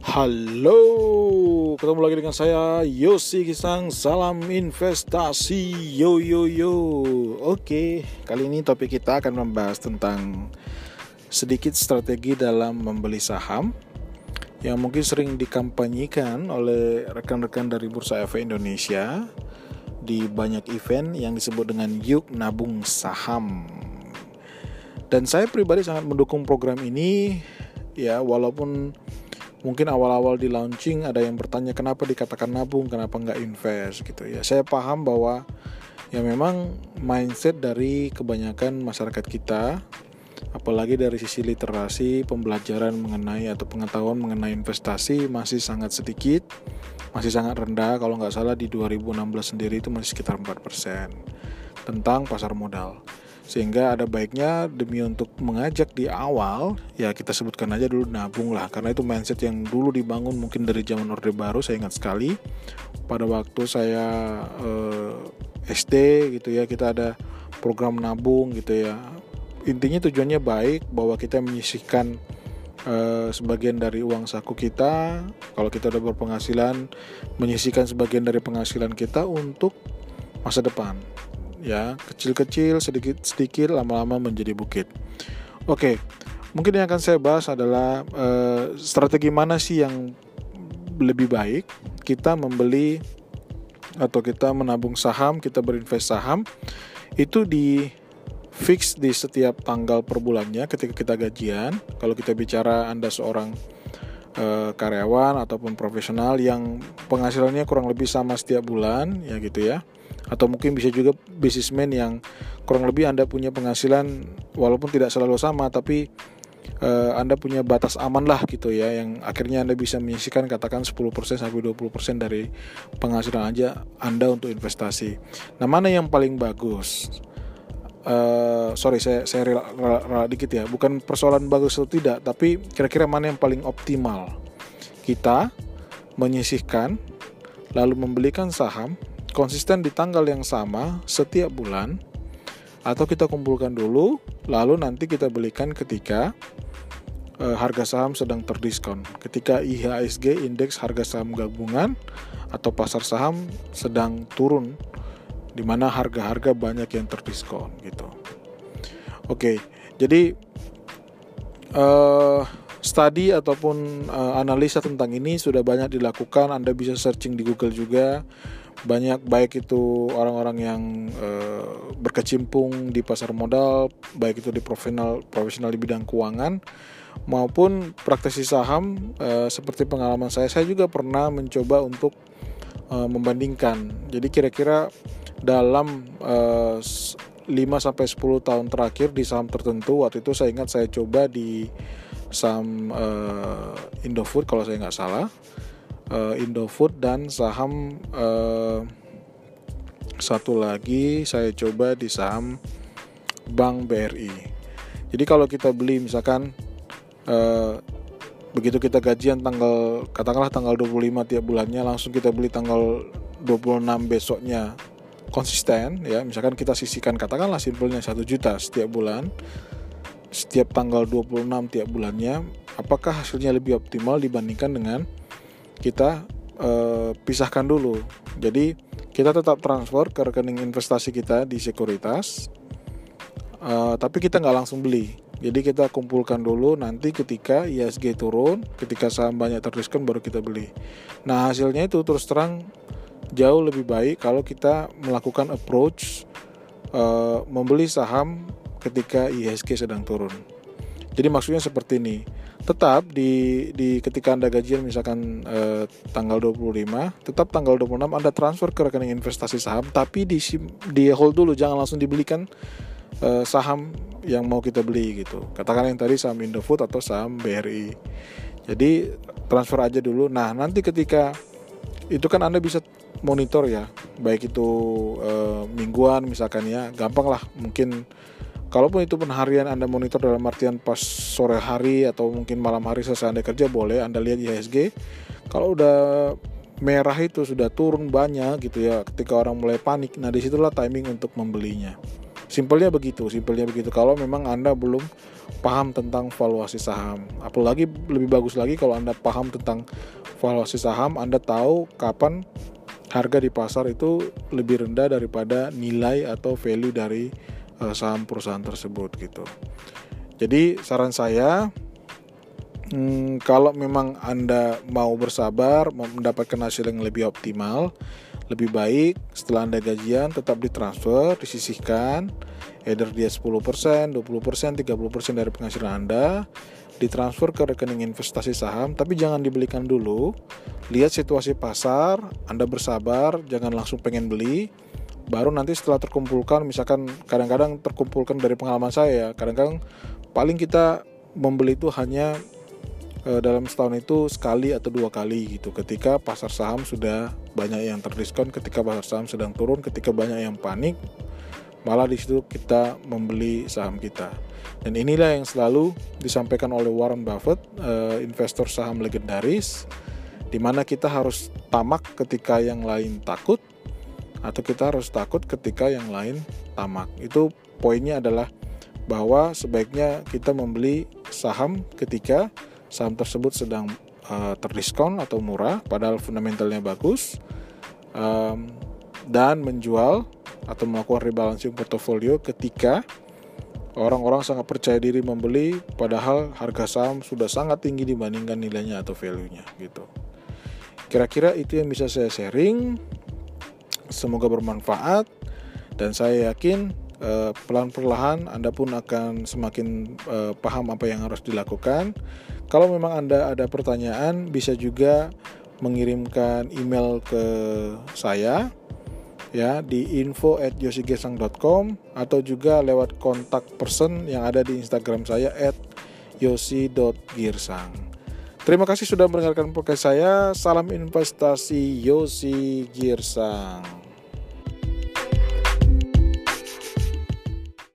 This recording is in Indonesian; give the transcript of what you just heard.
Halo, ketemu lagi dengan saya Yosi Kisang. Salam investasi, yo yo yo. Oke, kali ini topik kita akan membahas tentang sedikit strategi dalam membeli saham yang mungkin sering dikampanyekan oleh rekan-rekan dari Bursa Efek Indonesia di banyak event yang disebut dengan Yuk Nabung Saham. Dan saya pribadi sangat mendukung program ini ya walaupun mungkin awal-awal di launching ada yang bertanya kenapa dikatakan nabung? Kenapa nggak invest? Gitu ya. Saya paham bahwa ya memang mindset dari kebanyakan masyarakat kita apalagi dari sisi literasi pembelajaran mengenai atau pengetahuan mengenai investasi masih sangat sedikit masih sangat rendah. Kalau nggak salah di 2016 sendiri itu masih sekitar 4% tentang pasar modal sehingga ada baiknya demi untuk mengajak di awal ya kita sebutkan aja dulu nabung lah. Karena itu mindset yang dulu dibangun mungkin dari zaman orde baru saya ingat sekali. Pada waktu saya eh, SD gitu ya kita ada program nabung gitu ya. Intinya tujuannya baik bahwa kita menyisihkan eh, sebagian dari uang saku kita. Kalau kita udah berpenghasilan menyisihkan sebagian dari penghasilan kita untuk masa depan ya kecil-kecil sedikit-sedikit lama-lama menjadi bukit. Oke, mungkin yang akan saya bahas adalah uh, strategi mana sih yang lebih baik kita membeli atau kita menabung saham, kita berinvest saham itu di fix di setiap tanggal per bulannya ketika kita gajian. Kalau kita bicara Anda seorang uh, karyawan ataupun profesional yang penghasilannya kurang lebih sama setiap bulan ya gitu ya atau mungkin bisa juga bisnismen yang kurang lebih Anda punya penghasilan walaupun tidak selalu sama tapi uh, Anda punya batas aman lah gitu ya yang akhirnya Anda bisa menyisikan katakan 10% sampai 20% dari penghasilan aja Anda untuk investasi. Nah, mana yang paling bagus? Uh, sorry saya saya rela, rela, rela dikit ya bukan persoalan bagus atau tidak tapi kira-kira mana yang paling optimal kita menyisihkan lalu membelikan saham konsisten di tanggal yang sama setiap bulan atau kita kumpulkan dulu lalu nanti kita belikan ketika e, harga saham sedang terdiskon ketika IHSG indeks harga saham gabungan atau pasar saham sedang turun di mana harga-harga banyak yang terdiskon gitu. Oke, jadi uh, studi ataupun uh, analisa tentang ini sudah banyak dilakukan. Anda bisa searching di Google juga banyak baik itu orang-orang yang uh, berkecimpung di pasar modal, baik itu di profesional profesional di bidang keuangan maupun praktisi saham uh, seperti pengalaman saya, saya juga pernah mencoba untuk uh, membandingkan. Jadi kira-kira dalam uh, 5 sampai 10 tahun terakhir di saham tertentu waktu itu saya ingat saya coba di saham uh, Indofood kalau saya nggak salah uh, Indofood dan saham uh, satu lagi saya coba di saham Bank BRI. Jadi kalau kita beli misalkan uh, begitu kita gajian tanggal katakanlah tanggal 25 tiap bulannya langsung kita beli tanggal 26 besoknya konsisten ya misalkan kita sisihkan katakanlah simpelnya satu juta setiap bulan setiap tanggal 26 tiap bulannya apakah hasilnya lebih optimal dibandingkan dengan kita uh, pisahkan dulu. Jadi kita tetap transfer ke rekening investasi kita di sekuritas, uh, tapi kita nggak langsung beli. Jadi kita kumpulkan dulu nanti ketika ISG turun, ketika saham banyak terdiskon baru kita beli. Nah hasilnya itu terus terang jauh lebih baik kalau kita melakukan approach uh, membeli saham ketika ISG sedang turun. Jadi maksudnya seperti ini tetap di di ketika Anda gajian misalkan eh, tanggal 25, tetap tanggal 26 Anda transfer ke rekening investasi saham tapi di di hold dulu jangan langsung dibelikan eh, saham yang mau kita beli gitu. Katakan yang tadi saham Indofood atau saham BRI. Jadi transfer aja dulu. Nah, nanti ketika itu kan Anda bisa monitor ya, baik itu eh, mingguan misalkan ya, gampang lah mungkin Kalaupun itu pun harian Anda monitor dalam artian pas sore hari atau mungkin malam hari selesai Anda kerja boleh Anda lihat IHSG. Kalau udah merah itu sudah turun banyak gitu ya ketika orang mulai panik. Nah di situlah timing untuk membelinya. Simpelnya begitu, simpelnya begitu. Kalau memang Anda belum paham tentang valuasi saham, apalagi lebih bagus lagi kalau Anda paham tentang valuasi saham, Anda tahu kapan harga di pasar itu lebih rendah daripada nilai atau value dari uh, saham perusahaan tersebut gitu. Jadi saran saya Hmm, kalau memang Anda mau bersabar, mendapatkan hasil yang lebih optimal, lebih baik setelah Anda gajian tetap ditransfer, disisihkan, either dia 10%, 20%, 30% dari penghasilan Anda, ditransfer ke rekening investasi saham, tapi jangan dibelikan dulu. Lihat situasi pasar, Anda bersabar, jangan langsung pengen beli. Baru nanti setelah terkumpulkan, misalkan kadang-kadang terkumpulkan dari pengalaman saya, kadang-kadang paling kita membeli itu hanya e, dalam setahun itu sekali atau dua kali gitu. Ketika pasar saham sudah banyak yang terdiskon ketika pasar saham sedang turun ketika banyak yang panik malah di situ kita membeli saham kita. Dan inilah yang selalu disampaikan oleh Warren Buffett e, investor saham legendaris di mana kita harus tamak ketika yang lain takut atau kita harus takut ketika yang lain tamak itu poinnya adalah bahwa sebaiknya kita membeli saham ketika saham tersebut sedang uh, terdiskon atau murah padahal fundamentalnya bagus um, dan menjual atau melakukan rebalancing portofolio ketika orang-orang sangat percaya diri membeli padahal harga saham sudah sangat tinggi dibandingkan nilainya atau value-nya gitu. Kira-kira itu yang bisa saya sharing. Semoga bermanfaat dan saya yakin uh, pelan-perlahan Anda pun akan semakin uh, paham apa yang harus dilakukan. Kalau memang Anda ada pertanyaan, bisa juga mengirimkan email ke saya ya di info at atau juga lewat kontak person yang ada di Instagram saya at yosi.girsang. Terima kasih sudah mendengarkan podcast saya. Salam investasi Yosi Girsang.